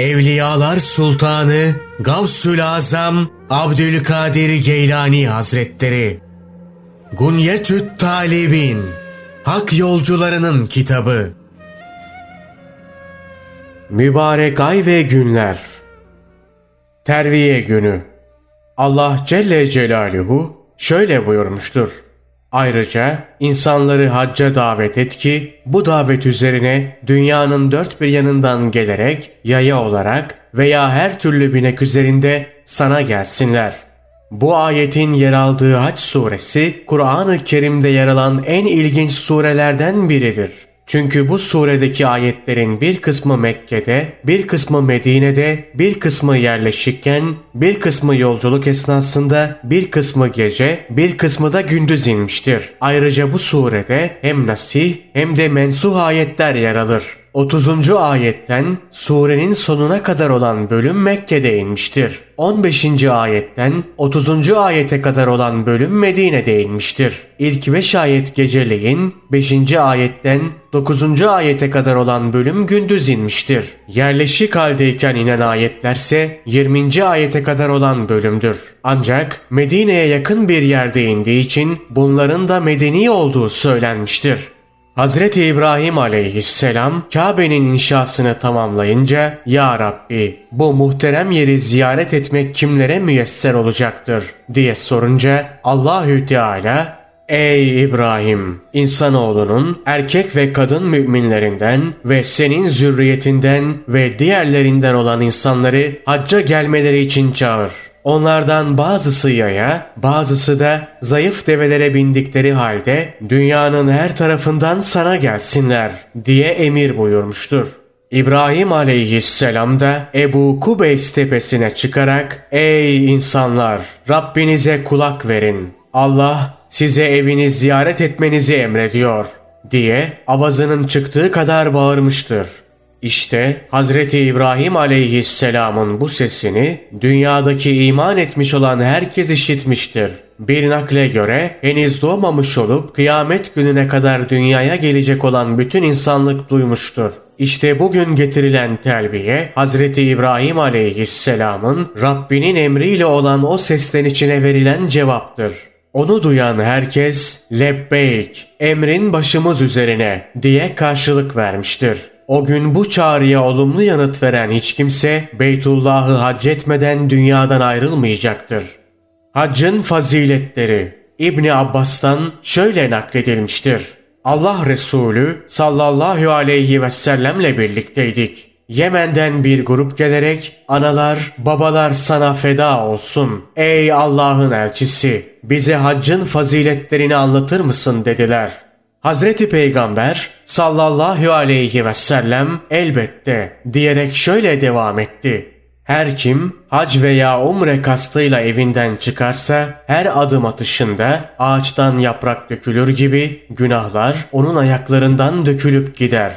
Evliyalar Sultanı Gavsül Azam Abdülkadir Geylani Hazretleri. Gunyetüt Talibin Hak Yolcularının Kitabı. Mübarek Ay ve Günler. Terviye Günü. Allah Celle Celaluhu şöyle buyurmuştur. Ayrıca insanları hacca davet et ki bu davet üzerine dünyanın dört bir yanından gelerek yaya olarak veya her türlü binek üzerinde sana gelsinler. Bu ayetin yer aldığı Haç suresi Kur'an-ı Kerim'de yer alan en ilginç surelerden biridir. Çünkü bu suredeki ayetlerin bir kısmı Mekke'de, bir kısmı Medine'de, bir kısmı yerleşikken, bir kısmı yolculuk esnasında, bir kısmı gece, bir kısmı da gündüz inmiştir. Ayrıca bu surede hem nasih hem de mensuh ayetler yer alır. 30. ayetten surenin sonuna kadar olan bölüm Mekke'de inmiştir. 15. ayetten 30. ayete kadar olan bölüm Medine'de inmiştir. İlk 5 ayet geceleyin, 5. ayetten 9. ayete kadar olan bölüm gündüz inmiştir. Yerleşik haldeyken inen ayetlerse 20. ayete kadar olan bölümdür. Ancak Medine'ye yakın bir yerde indiği için bunların da medeni olduğu söylenmiştir. Hazreti İbrahim aleyhisselam Kabe'nin inşasını tamamlayınca Ya Rabbi bu muhterem yeri ziyaret etmek kimlere müyesser olacaktır diye sorunca Allahü Teala Ey İbrahim! İnsanoğlunun erkek ve kadın müminlerinden ve senin zürriyetinden ve diğerlerinden olan insanları hacca gelmeleri için çağır. Onlardan bazısı yaya, bazısı da zayıf develere bindikleri halde dünyanın her tarafından sana gelsinler diye emir buyurmuştur. İbrahim aleyhisselam da Ebu Kubeys tepesine çıkarak Ey insanlar! Rabbinize kulak verin. Allah size evini ziyaret etmenizi emrediyor diye avazının çıktığı kadar bağırmıştır. İşte Hazreti İbrahim aleyhisselamın bu sesini dünyadaki iman etmiş olan herkes işitmiştir. Bir nakle göre henüz doğmamış olup kıyamet gününe kadar dünyaya gelecek olan bütün insanlık duymuştur. İşte bugün getirilen telbiye Hazreti İbrahim aleyhisselamın Rabbinin emriyle olan o sesten içine verilen cevaptır. Onu duyan herkes lebbeyk emrin başımız üzerine diye karşılık vermiştir. O gün bu çağrıya olumlu yanıt veren hiç kimse Beytullah'ı hac etmeden dünyadan ayrılmayacaktır. Haccın faziletleri İbni Abbas'tan şöyle nakledilmiştir. Allah Resulü sallallahu aleyhi ve sellemle birlikteydik. Yemen'den bir grup gelerek analar babalar sana feda olsun. Ey Allah'ın elçisi bize haccın faziletlerini anlatır mısın dediler. Hazreti Peygamber sallallahu aleyhi ve sellem elbette diyerek şöyle devam etti. Her kim hac veya umre kastıyla evinden çıkarsa her adım atışında ağaçtan yaprak dökülür gibi günahlar onun ayaklarından dökülüp gider.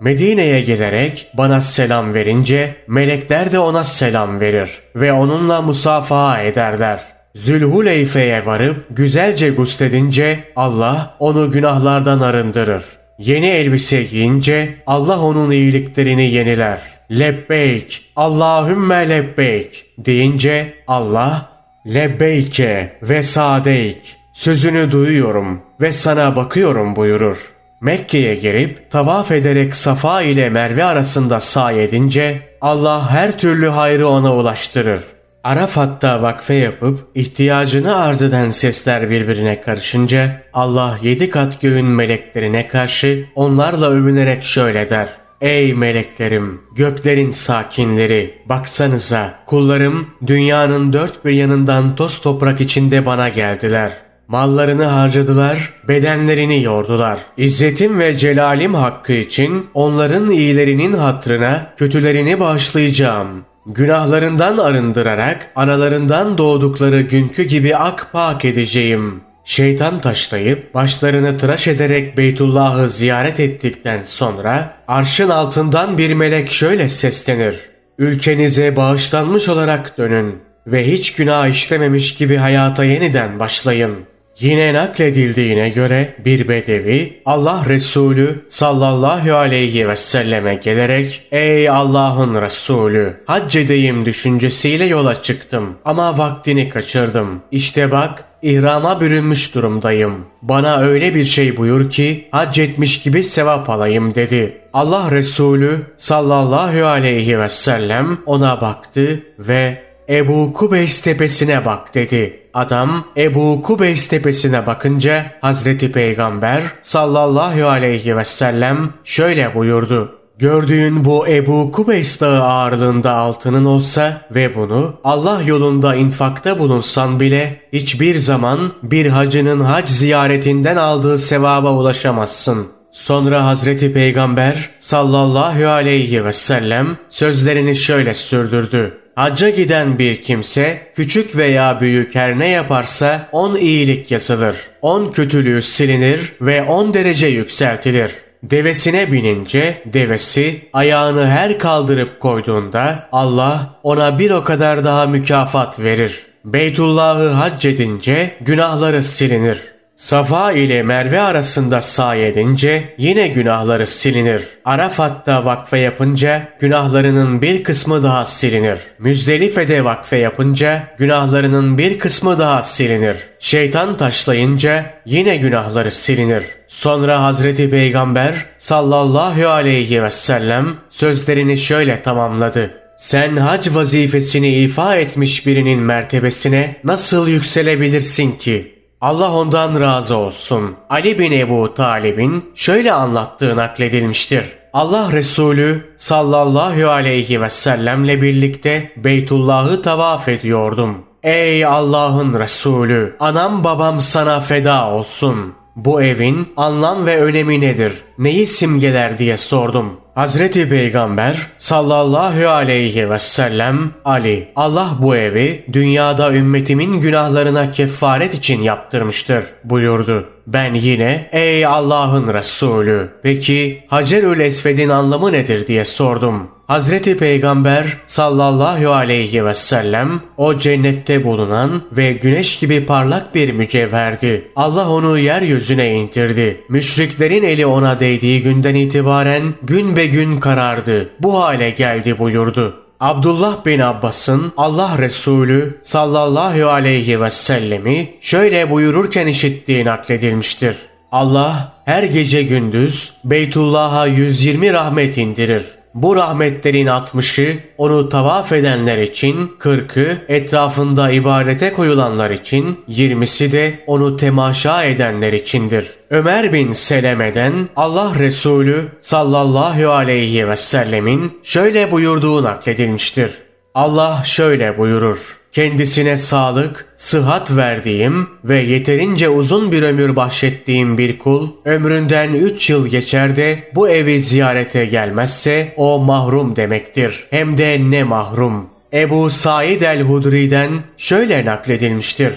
Medine'ye gelerek bana selam verince melekler de ona selam verir ve onunla musafaha ederler. Zülhuleyfe'ye varıp güzelce gusledince Allah onu günahlardan arındırır. Yeni elbise giyince Allah onun iyiliklerini yeniler. Lebbeyk, Allahümme lebbeyk deyince Allah lebbeyke ve sadeyk sözünü duyuyorum ve sana bakıyorum buyurur. Mekke'ye girip tavaf ederek Safa ile Merve arasında say edince Allah her türlü hayrı ona ulaştırır. Arafat'ta vakfe yapıp ihtiyacını arz eden sesler birbirine karışınca Allah yedi kat göğün meleklerine karşı onlarla övünerek şöyle der. Ey meleklerim, göklerin sakinleri, baksanıza kullarım dünyanın dört bir yanından toz toprak içinde bana geldiler. Mallarını harcadılar, bedenlerini yordular. İzzetim ve celalim hakkı için onların iyilerinin hatrına kötülerini bağışlayacağım. Günahlarından arındırarak analarından doğdukları günkü gibi ak pak edeceğim. Şeytan taşlayıp başlarını tıraş ederek Beytullah'ı ziyaret ettikten sonra arşın altından bir melek şöyle seslenir. Ülkenize bağışlanmış olarak dönün ve hiç günah işlememiş gibi hayata yeniden başlayın. Yine nakledildiğine göre bir bedevi Allah Resulü sallallahu aleyhi ve selleme gelerek ''Ey Allah'ın Resulü hac edeyim düşüncesiyle yola çıktım ama vaktini kaçırdım. İşte bak İhrama bürünmüş durumdayım. Bana öyle bir şey buyur ki hac etmiş gibi sevap alayım dedi. Allah Resulü sallallahu aleyhi ve sellem ona baktı ve Ebu Kubeys tepesine bak dedi. Adam Ebu Kubeys tepesine bakınca Hazreti Peygamber sallallahu aleyhi ve sellem şöyle buyurdu. Gördüğün bu Ebu Kubeys dağı ağırlığında altının olsa ve bunu Allah yolunda infakta bulunsan bile hiçbir zaman bir hacının hac ziyaretinden aldığı sevaba ulaşamazsın. Sonra Hazreti Peygamber sallallahu aleyhi ve sellem sözlerini şöyle sürdürdü. Hacca giden bir kimse küçük veya büyük her ne yaparsa on iyilik yazılır. On kötülüğü silinir ve on derece yükseltilir. Devesine binince devesi ayağını her kaldırıp koyduğunda Allah ona bir o kadar daha mükafat verir. Beytullah'ı hac edince günahları silinir. Safa ile Merve arasında say edince yine günahları silinir. Arafat'ta vakfe yapınca günahlarının bir kısmı daha silinir. Müzdelife'de vakfe yapınca günahlarının bir kısmı daha silinir. Şeytan taşlayınca yine günahları silinir. Sonra Hazreti Peygamber sallallahu aleyhi ve sellem sözlerini şöyle tamamladı. Sen hac vazifesini ifa etmiş birinin mertebesine nasıl yükselebilirsin ki? Allah ondan razı olsun. Ali bin Ebu Talib'in şöyle anlattığı nakledilmiştir. Allah Resulü sallallahu aleyhi ve sellemle birlikte Beytullah'ı tavaf ediyordum. Ey Allah'ın Resulü, anam babam sana feda olsun. Bu evin anlam ve önemi nedir? Neyi simgeler diye sordum. Hazreti Peygamber sallallahu aleyhi ve sellem Ali Allah bu evi dünyada ümmetimin günahlarına kefaret için yaptırmıştır buyurdu. Ben yine ey Allah'ın Resulü peki Hacerül Esved'in anlamı nedir diye sordum. Hazreti Peygamber sallallahu aleyhi ve sellem o cennette bulunan ve güneş gibi parlak bir mücevherdi. Allah onu yeryüzüne indirdi. Müşriklerin eli ona değdiği günden itibaren gün be gün karardı. Bu hale geldi buyurdu. Abdullah bin Abbas'ın Allah Resulü sallallahu aleyhi ve sellemi şöyle buyururken işittiği nakledilmiştir. Allah her gece gündüz Beytullah'a 120 rahmet indirir. Bu rahmetlerin 60'ı onu tavaf edenler için, 40'ı etrafında ibadete koyulanlar için, 20'si de onu temaşa edenler içindir. Ömer bin Seleme'den Allah Resulü sallallahu aleyhi ve sellemin şöyle buyurduğu nakledilmiştir. Allah şöyle buyurur. Kendisine sağlık, sıhhat verdiğim ve yeterince uzun bir ömür bahşettiğim bir kul, ömründen üç yıl geçer de bu evi ziyarete gelmezse o mahrum demektir. Hem de ne mahrum. Ebu Said el-Hudri'den şöyle nakledilmiştir.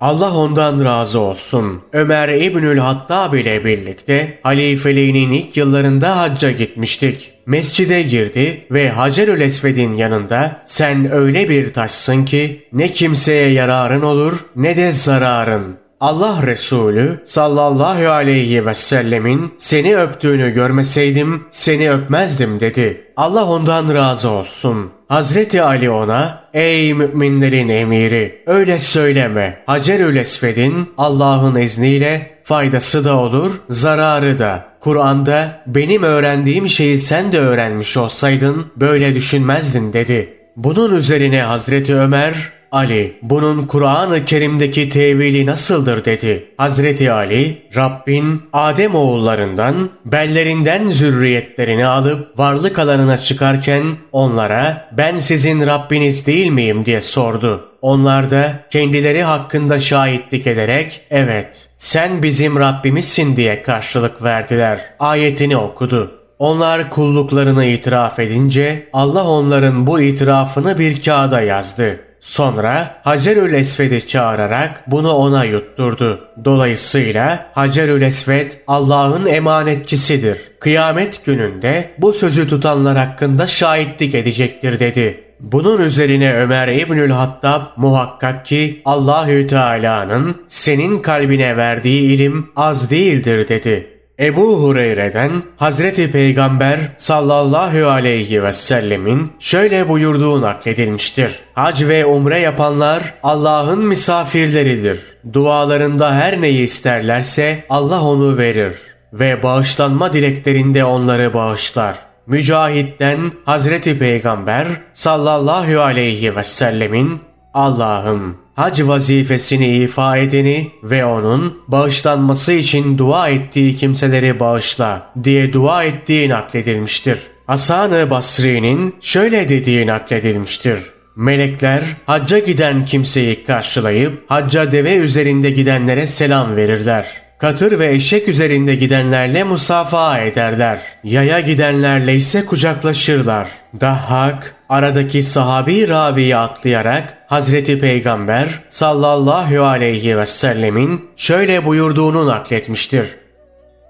Allah ondan razı olsun. Ömer İbnül Hattab ile birlikte halifeliğinin ilk yıllarında hacca gitmiştik. Mescide girdi ve Hacerül Esved'in yanında sen öyle bir taşsın ki ne kimseye yararın olur ne de zararın. Allah Resulü sallallahu aleyhi ve sellemin seni öptüğünü görmeseydim seni öpmezdim dedi. Allah ondan razı olsun. Hazreti Ali ona ey müminlerin emiri öyle söyleme. Hacerül Esved'in Allah'ın izniyle faydası da olur zararı da. Kur'an'da benim öğrendiğim şeyi sen de öğrenmiş olsaydın böyle düşünmezdin dedi. Bunun üzerine Hazreti Ömer Ali, bunun Kur'an-ı Kerim'deki tevili nasıldır dedi. Hazreti Ali, Rabbin Adem oğullarından, bellerinden zürriyetlerini alıp varlık alanına çıkarken onlara ben sizin Rabbiniz değil miyim diye sordu. Onlar da kendileri hakkında şahitlik ederek evet sen bizim Rabbimizsin diye karşılık verdiler. Ayetini okudu. Onlar kulluklarını itiraf edince Allah onların bu itirafını bir kağıda yazdı. Sonra Hacerül Esved'i çağırarak bunu ona yutturdu. Dolayısıyla Hacerül Esved Allah'ın emanetçisidir. Kıyamet gününde bu sözü tutanlar hakkında şahitlik edecektir dedi. Bunun üzerine Ömer İbnül Hattab muhakkak ki Allahü Teala'nın senin kalbine verdiği ilim az değildir dedi. Ebu Hureyre'den Hazreti Peygamber sallallahu aleyhi ve sellemin şöyle buyurduğu nakledilmiştir. Hac ve umre yapanlar Allah'ın misafirleridir. Dualarında her neyi isterlerse Allah onu verir ve bağışlanma dileklerinde onları bağışlar. Mücahit'ten Hazreti Peygamber sallallahu aleyhi ve sellemin Allah'ım hac vazifesini ifa edeni ve onun bağışlanması için dua ettiği kimseleri bağışla diye dua ettiği nakledilmiştir. Hasan-ı Basri'nin şöyle dediği nakledilmiştir. Melekler hacca giden kimseyi karşılayıp hacca deve üzerinde gidenlere selam verirler. Katır ve eşek üzerinde gidenlerle musafaha ederler. Yaya gidenlerle ise kucaklaşırlar. Dahhak aradaki sahabi raviyi atlayarak Hazreti Peygamber sallallahu aleyhi ve sellemin şöyle buyurduğunu nakletmiştir.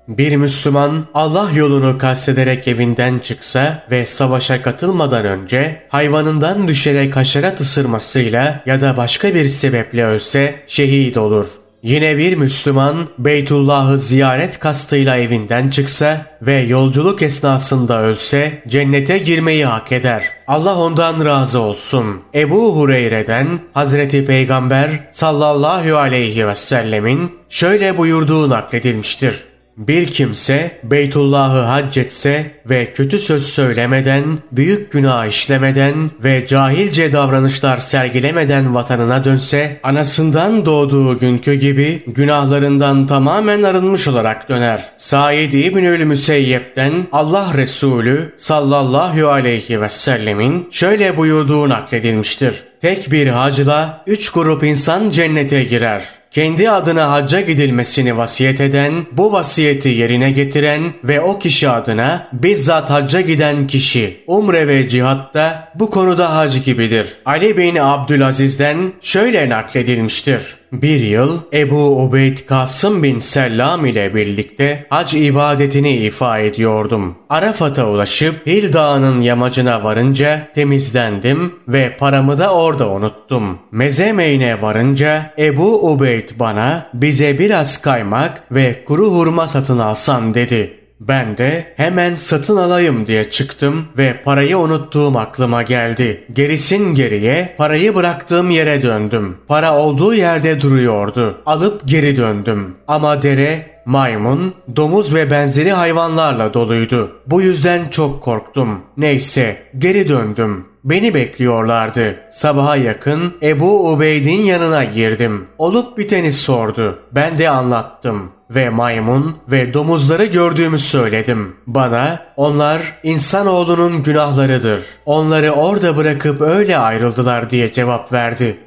Bir Müslüman Allah yolunu kastederek evinden çıksa ve savaşa katılmadan önce hayvanından düşerek haşerat ısırmasıyla ya da başka bir sebeple ölse şehit olur. Yine bir Müslüman Beytullah'ı ziyaret kastıyla evinden çıksa ve yolculuk esnasında ölse cennete girmeyi hak eder. Allah ondan razı olsun. Ebu Hureyre'den Hazreti Peygamber sallallahu aleyhi ve sellemin şöyle buyurduğu nakledilmiştir. Bir kimse Beytullah'ı hac etse ve kötü söz söylemeden, büyük günah işlemeden ve cahilce davranışlar sergilemeden vatanına dönse, anasından doğduğu günkü gibi günahlarından tamamen arınmış olarak döner. Said İbnül Müseyyep'ten Allah Resulü sallallahu aleyhi ve sellemin şöyle buyurduğu nakledilmiştir. Tek bir hacla üç grup insan cennete girer kendi adına hacca gidilmesini vasiyet eden, bu vasiyeti yerine getiren ve o kişi adına bizzat hacca giden kişi umre ve cihatta bu konuda hac gibidir. Ali bin Abdülaziz'den şöyle nakledilmiştir. Bir yıl Ebu Ubeyd Kasım bin Sellam ile birlikte hac ibadetini ifa ediyordum. Arafat'a ulaşıp Hil Dağı'nın yamacına varınca temizlendim ve paramı da orada unuttum. Mezemeyn'e varınca Ebu Ubeyd bana bize biraz kaymak ve kuru hurma satın alsan dedi. Ben de hemen satın alayım diye çıktım ve parayı unuttuğum aklıma geldi. Gerisin geriye parayı bıraktığım yere döndüm. Para olduğu yerde duruyordu. Alıp geri döndüm. Ama dere maymun, domuz ve benzeri hayvanlarla doluydu. Bu yüzden çok korktum. Neyse geri döndüm. Beni bekliyorlardı. Sabaha yakın Ebu Ubeyd'in yanına girdim. Olup biteni sordu. Ben de anlattım ve maymun ve domuzları gördüğümü söyledim. Bana onlar insanoğlunun günahlarıdır. Onları orada bırakıp öyle ayrıldılar diye cevap verdi.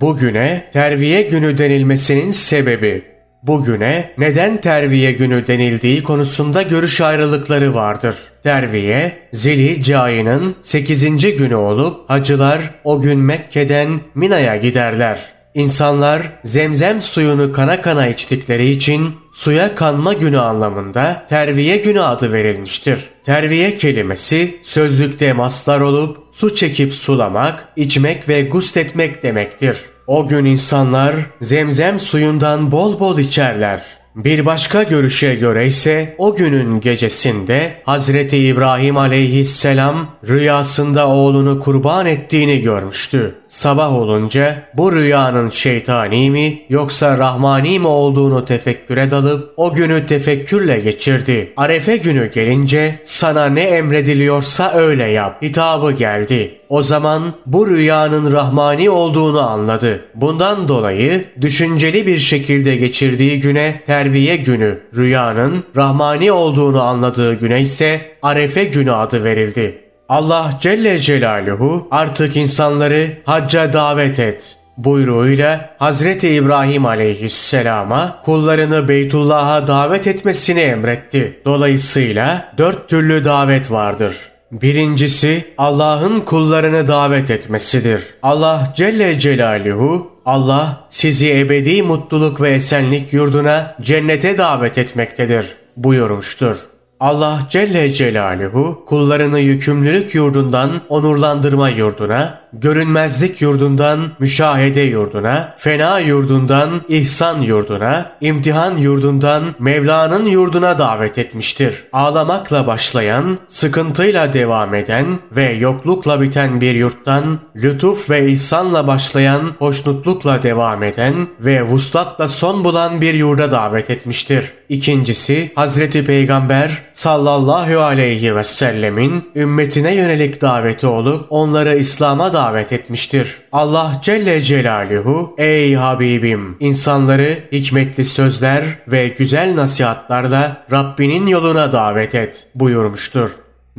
Bugüne terviye günü denilmesinin sebebi Bugüne neden terviye günü denildiği konusunda görüş ayrılıkları vardır. Terviye, Zilhicce ayının 8. günü olup hacılar o gün Mekke'den Mina'ya giderler. İnsanlar zemzem suyunu kana kana içtikleri için suya kanma günü anlamında terviye günü adı verilmiştir. Terviye kelimesi sözlükte maslar olup su çekip sulamak, içmek ve gusletmek demektir. O gün insanlar zemzem suyundan bol bol içerler. Bir başka görüşe göre ise o günün gecesinde Hazreti İbrahim aleyhisselam rüyasında oğlunu kurban ettiğini görmüştü. Sabah olunca bu rüyanın şeytani mi yoksa rahmani mi olduğunu tefekküre dalıp o günü tefekkürle geçirdi. Arefe günü gelince sana ne emrediliyorsa öyle yap hitabı geldi. O zaman bu rüyanın rahmani olduğunu anladı. Bundan dolayı düşünceli bir şekilde geçirdiği güne terviye günü, rüyanın rahmani olduğunu anladığı güne ise arefe günü adı verildi. Allah Celle Celaluhu artık insanları hacca davet et buyruğuyla Hazreti İbrahim aleyhisselama kullarını Beytullah'a davet etmesini emretti. Dolayısıyla dört türlü davet vardır. Birincisi Allah'ın kullarını davet etmesidir. Allah Celle Celaluhu Allah sizi ebedi mutluluk ve esenlik yurduna cennete davet etmektedir buyurmuştur. Allah Celle Celaluhu kullarını yükümlülük yurdundan onurlandırma yurduna, görünmezlik yurdundan müşahede yurduna, fena yurdundan ihsan yurduna, imtihan yurdundan Mevla'nın yurduna davet etmiştir. Ağlamakla başlayan, sıkıntıyla devam eden ve yoklukla biten bir yurttan, lütuf ve ihsanla başlayan, hoşnutlukla devam eden ve vuslatla son bulan bir yurda davet etmiştir. İkincisi, Hazreti Peygamber sallallahu aleyhi ve sellemin ümmetine yönelik daveti olup onları İslam'a davet etmiştir. Allah Celle Celaluhu ey Habibim insanları hikmetli sözler ve güzel nasihatlarla Rabbinin yoluna davet et buyurmuştur.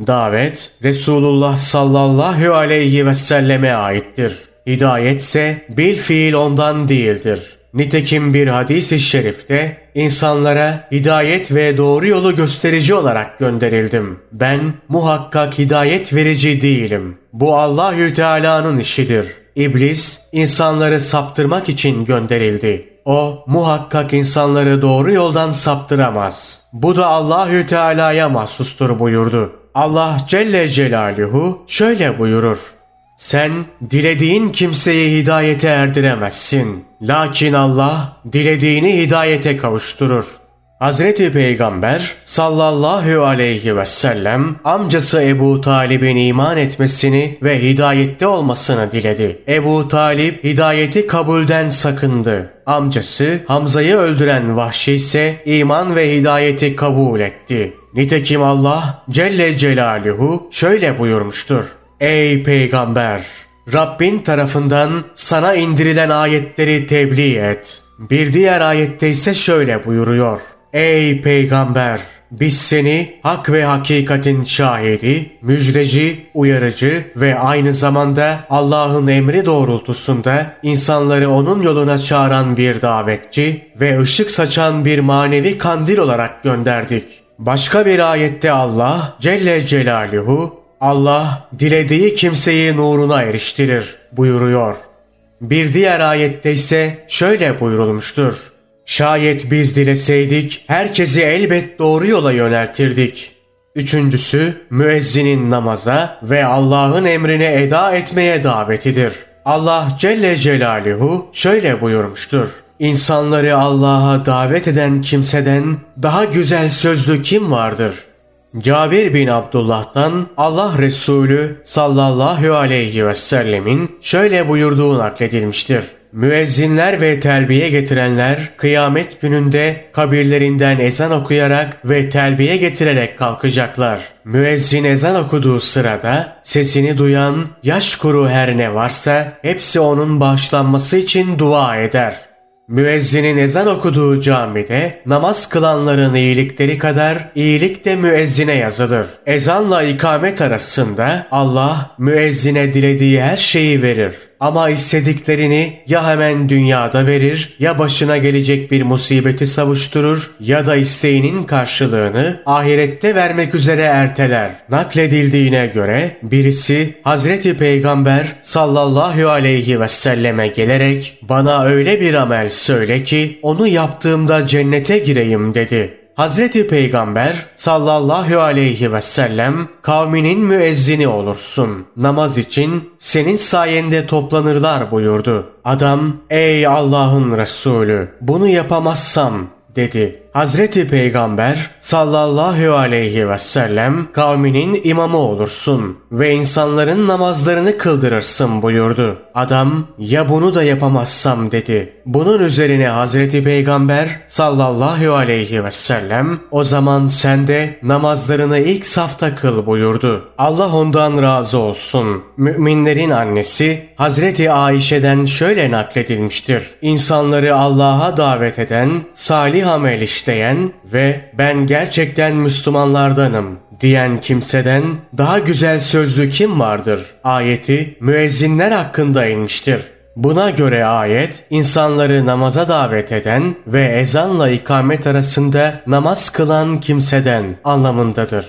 Davet Resulullah sallallahu aleyhi ve selleme aittir. Hidayet ise bil fiil ondan değildir. Nitekim bir hadis-i şerifte insanlara hidayet ve doğru yolu gösterici olarak gönderildim. Ben muhakkak hidayet verici değilim. Bu Allahü Teala'nın işidir. İblis insanları saptırmak için gönderildi. O muhakkak insanları doğru yoldan saptıramaz. Bu da Allahü Teala'ya mahsustur buyurdu. Allah Celle Celaluhu şöyle buyurur. Sen dilediğin kimseyi hidayete erdiremezsin. Lakin Allah dilediğini hidayete kavuşturur. Hazreti Peygamber sallallahu aleyhi ve sellem amcası Ebu Talib'in iman etmesini ve hidayette olmasını diledi. Ebu Talib hidayeti kabulden sakındı. Amcası Hamza'yı öldüren Vahşi ise iman ve hidayeti kabul etti. Nitekim Allah Celle Celaluhu şöyle buyurmuştur. Ey peygamber! Rabbin tarafından sana indirilen ayetleri tebliğ et. Bir diğer ayette ise şöyle buyuruyor. Ey peygamber! Biz seni hak ve hakikatin şahidi, müjdeci, uyarıcı ve aynı zamanda Allah'ın emri doğrultusunda insanları onun yoluna çağıran bir davetçi ve ışık saçan bir manevi kandil olarak gönderdik. Başka bir ayette Allah Celle Celaluhu Allah dilediği kimseyi nuruna eriştirir buyuruyor. Bir diğer ayette ise şöyle buyurulmuştur. Şayet biz dileseydik herkesi elbet doğru yola yöneltirdik. Üçüncüsü müezzinin namaza ve Allah'ın emrine eda etmeye davetidir. Allah Celle Celaluhu şöyle buyurmuştur. İnsanları Allah'a davet eden kimseden daha güzel sözlü kim vardır? Cabir bin Abdullah'tan Allah Resulü sallallahu aleyhi ve sellemin şöyle buyurduğu nakledilmiştir. Müezzinler ve terbiye getirenler kıyamet gününde kabirlerinden ezan okuyarak ve terbiye getirerek kalkacaklar. Müezzin ezan okuduğu sırada sesini duyan yaş kuru her ne varsa hepsi onun bağışlanması için dua eder. Müezzinin ezan okuduğu camide namaz kılanların iyilikleri kadar iyilik de müezzine yazılır. Ezanla ikamet arasında Allah müezzine dilediği her şeyi verir. Ama istediklerini ya hemen dünyada verir ya başına gelecek bir musibeti savuşturur ya da isteğinin karşılığını ahirette vermek üzere erteler. Nakledildiğine göre birisi Hazreti Peygamber sallallahu aleyhi ve selleme gelerek bana öyle bir amel söyle ki onu yaptığımda cennete gireyim dedi. Hazreti Peygamber sallallahu aleyhi ve sellem kavminin müezzini olursun. Namaz için senin sayende toplanırlar buyurdu. Adam ey Allah'ın Resulü bunu yapamazsam dedi. Hazreti Peygamber sallallahu aleyhi ve sellem kavminin imamı olursun ve insanların namazlarını kıldırırsın buyurdu. Adam ya bunu da yapamazsam dedi. Bunun üzerine Hazreti Peygamber sallallahu aleyhi ve sellem o zaman sen de namazlarını ilk safta kıl buyurdu. Allah ondan razı olsun. Müminlerin annesi Hazreti Ayşe'den şöyle nakledilmiştir. İnsanları Allah'a davet eden salih amel işte işleyen ve ben gerçekten Müslümanlardanım diyen kimseden daha güzel sözlü kim vardır? Ayeti müezzinler hakkında inmiştir. Buna göre ayet insanları namaza davet eden ve ezanla ikamet arasında namaz kılan kimseden anlamındadır.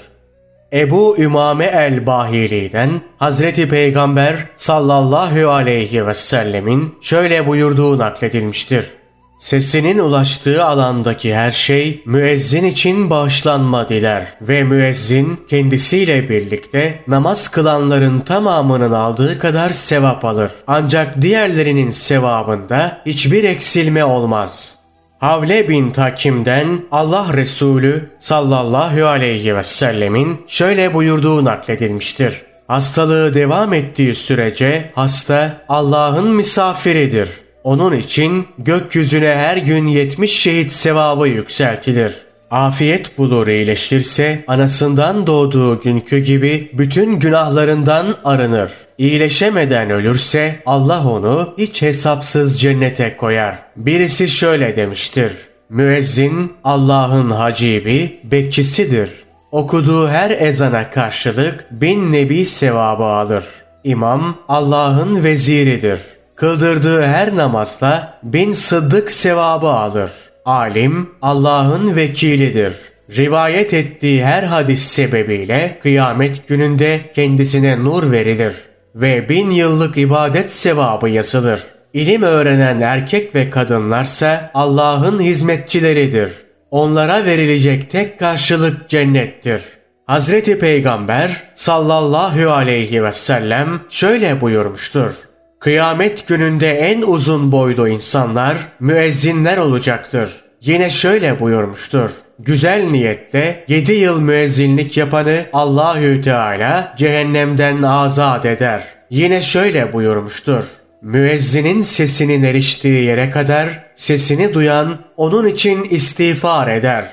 Ebu Ümame el-Bahili'den Hazreti Peygamber sallallahu aleyhi ve sellemin şöyle buyurduğu nakledilmiştir. Sesinin ulaştığı alandaki her şey müezzin için bağışlanma diler ve müezzin kendisiyle birlikte namaz kılanların tamamının aldığı kadar sevap alır. Ancak diğerlerinin sevabında hiçbir eksilme olmaz. Havle bin Takim'den Allah Resulü sallallahu aleyhi ve sellemin şöyle buyurduğu nakledilmiştir. Hastalığı devam ettiği sürece hasta Allah'ın misafiridir. Onun için gökyüzüne her gün 70 şehit sevabı yükseltilir. Afiyet bulur iyileşirse anasından doğduğu günkü gibi bütün günahlarından arınır. İyileşemeden ölürse Allah onu hiç hesapsız cennete koyar. Birisi şöyle demiştir. Müezzin Allah'ın hacibi, bekçisidir. Okuduğu her ezana karşılık bin nebi sevabı alır. İmam Allah'ın veziridir. Kıldırdığı her namazla bin sıddık sevabı alır. Alim Allah'ın vekilidir. Rivayet ettiği her hadis sebebiyle kıyamet gününde kendisine nur verilir ve bin yıllık ibadet sevabı yazılır. İlim öğrenen erkek ve kadınlarsa Allah'ın hizmetçileridir. Onlara verilecek tek karşılık cennettir. Hazreti Peygamber sallallahu aleyhi ve sellem şöyle buyurmuştur. Kıyamet gününde en uzun boylu insanlar müezzinler olacaktır. Yine şöyle buyurmuştur. Güzel niyetle 7 yıl müezzinlik yapanı Allahü Teala cehennemden azat eder. Yine şöyle buyurmuştur. Müezzinin sesinin eriştiği yere kadar sesini duyan onun için istiğfar eder.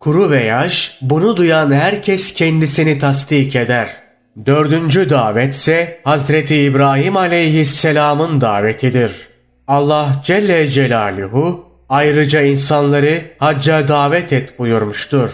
Kuru ve yaş bunu duyan herkes kendisini tasdik eder. Dördüncü davet ise Hazreti İbrahim aleyhisselamın davetidir. Allah Celle Celaluhu ayrıca insanları hacca davet et buyurmuştur.